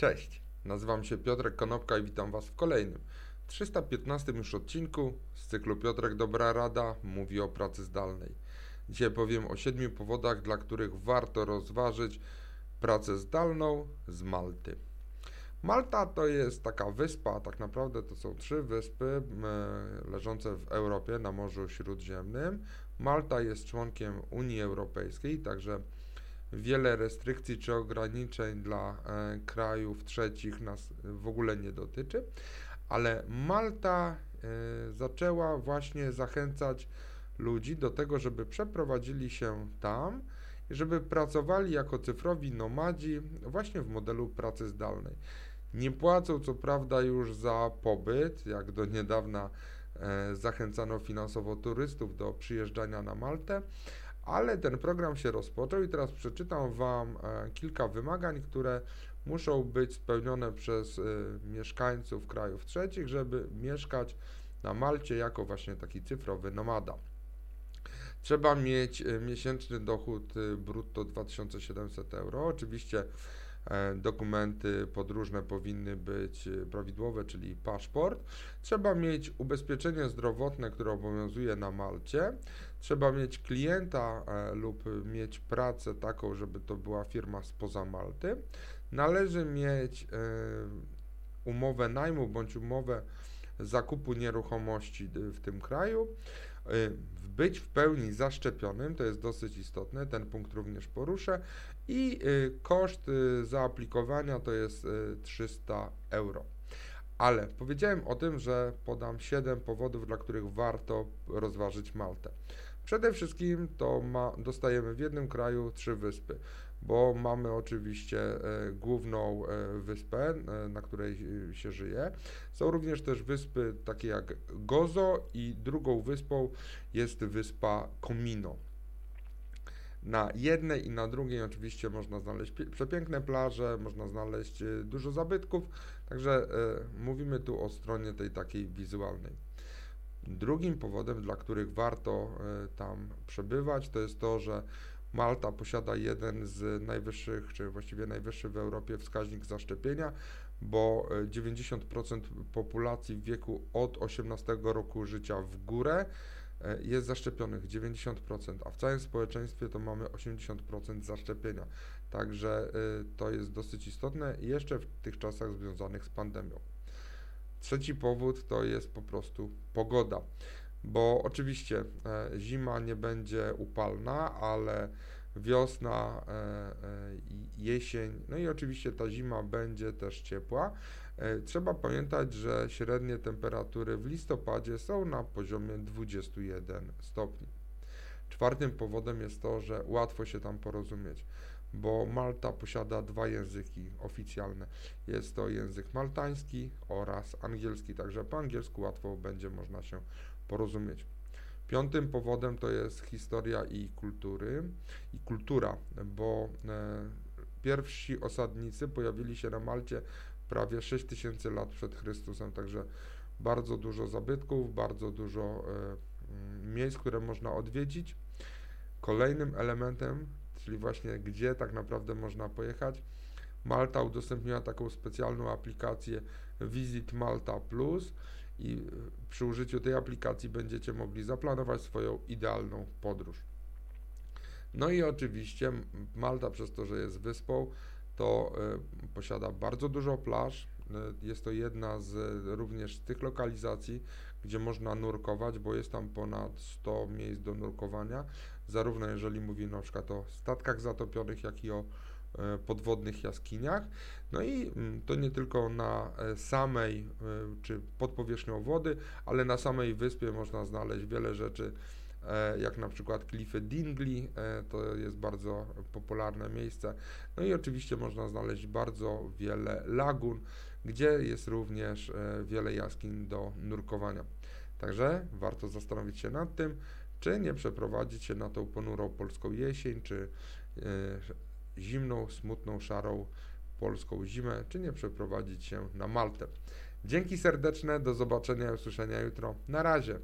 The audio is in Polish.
Cześć, nazywam się Piotrek Konopka i witam Was w kolejnym 315 już odcinku z cyklu Piotrek Dobra Rada mówi o pracy zdalnej. Dzisiaj powiem o siedmiu powodach, dla których warto rozważyć pracę zdalną z Malty. Malta to jest taka wyspa, tak naprawdę to są trzy wyspy leżące w Europie na Morzu Śródziemnym. Malta jest członkiem Unii Europejskiej, także wiele restrykcji czy ograniczeń dla e, krajów trzecich nas w ogóle nie dotyczy, ale Malta e, zaczęła właśnie zachęcać ludzi do tego, żeby przeprowadzili się tam i żeby pracowali jako cyfrowi nomadzi właśnie w modelu pracy zdalnej. Nie płacą co prawda już za pobyt, jak do niedawna e, zachęcano finansowo turystów do przyjeżdżania na Maltę, ale ten program się rozpoczął i teraz przeczytam Wam e, kilka wymagań, które muszą być spełnione przez e, mieszkańców krajów trzecich, żeby mieszkać na Malcie jako właśnie taki cyfrowy nomada. Trzeba mieć e, miesięczny dochód brutto 2700 euro. Oczywiście dokumenty podróżne powinny być e, prawidłowe, czyli paszport. Trzeba mieć ubezpieczenie zdrowotne, które obowiązuje na Malcie. Trzeba mieć klienta e, lub mieć pracę taką, żeby to była firma spoza Malty. Należy mieć umowę najmu bądź umowę zakupu nieruchomości w tym kraju. Być w pełni zaszczepionym, to jest dosyć istotne, ten punkt również poruszę. I y, koszt y, zaaplikowania to jest 300 y, euro. Ale powiedziałem o tym, że podam 7 powodów, dla których warto rozważyć Maltę. Przede wszystkim to ma, dostajemy w jednym kraju trzy wyspy, bo mamy oczywiście e, główną e, wyspę, e, na której się żyje. Są również też wyspy takie jak Gozo i drugą wyspą jest wyspa Comino. Na jednej i na drugiej oczywiście można znaleźć przepiękne plaże, można znaleźć dużo zabytków, także mówimy tu o stronie tej takiej wizualnej. Drugim powodem, dla których warto tam przebywać, to jest to, że Malta posiada jeden z najwyższych, czy właściwie najwyższy w Europie wskaźnik zaszczepienia, bo 90% populacji w wieku od 18 roku życia w górę E, jest zaszczepionych 90%, a w całym społeczeństwie to mamy 80% zaszczepienia. Także e, to jest dosyć istotne jeszcze w tych czasach związanych z pandemią. Trzeci powód to jest po prostu pogoda, bo oczywiście e, zima nie będzie upalna, ale wiosna, jesień, no i oczywiście ta zima będzie też ciepła. E, trzeba pamiętać, że średnie temperatury w listopadzie są na poziomie 21 stopni. Czwartym powodem jest to, że łatwo się tam porozumieć, bo Malta posiada dwa języki oficjalne. Jest to język maltański oraz angielski, także po angielsku łatwo będzie można się porozumieć. Piątym powodem to jest historia i kultury i kultura, bo e, pierwsi osadnicy pojawili się na Malcie prawie 6000 lat przed Chrystusem, także bardzo dużo zabytków, bardzo dużo e, miejsc, które można odwiedzić. Kolejnym elementem, czyli właśnie gdzie tak naprawdę można pojechać, Malta udostępniła taką specjalną aplikację Visit Malta Plus i e, przy użyciu tej aplikacji będziecie mogli zaplanować swoją idealną podróż. No i oczywiście Malta przez to, że jest wyspą, to e, posiada bardzo dużo plaż. E, jest to jedna z również tych lokalizacji, gdzie można nurkować, bo jest tam ponad 100 miejsc do nurkowania, zarówno jeżeli mówimy na przykład o statkach zatopionych, jak i o e, podwodnych jaskiniach. No i mm, to nie tylko na samej czy pod powierzchnią wody, ale na samej wyspie można znaleźć wiele rzeczy E, jak na przykład klify Dingley, e, to jest bardzo popularne miejsce. No i oczywiście można znaleźć bardzo wiele lagun, gdzie jest również e, wiele jaskiń do nurkowania. Także warto zastanowić się nad tym, czy nie przeprowadzić się na tą ponurą polską jesień, czy zimną, smutną, szarą polską zimę, czy nie przeprowadzić się na Maltę. Dzięki serdeczne, do zobaczenia i usłyszenia jutro. Na razie.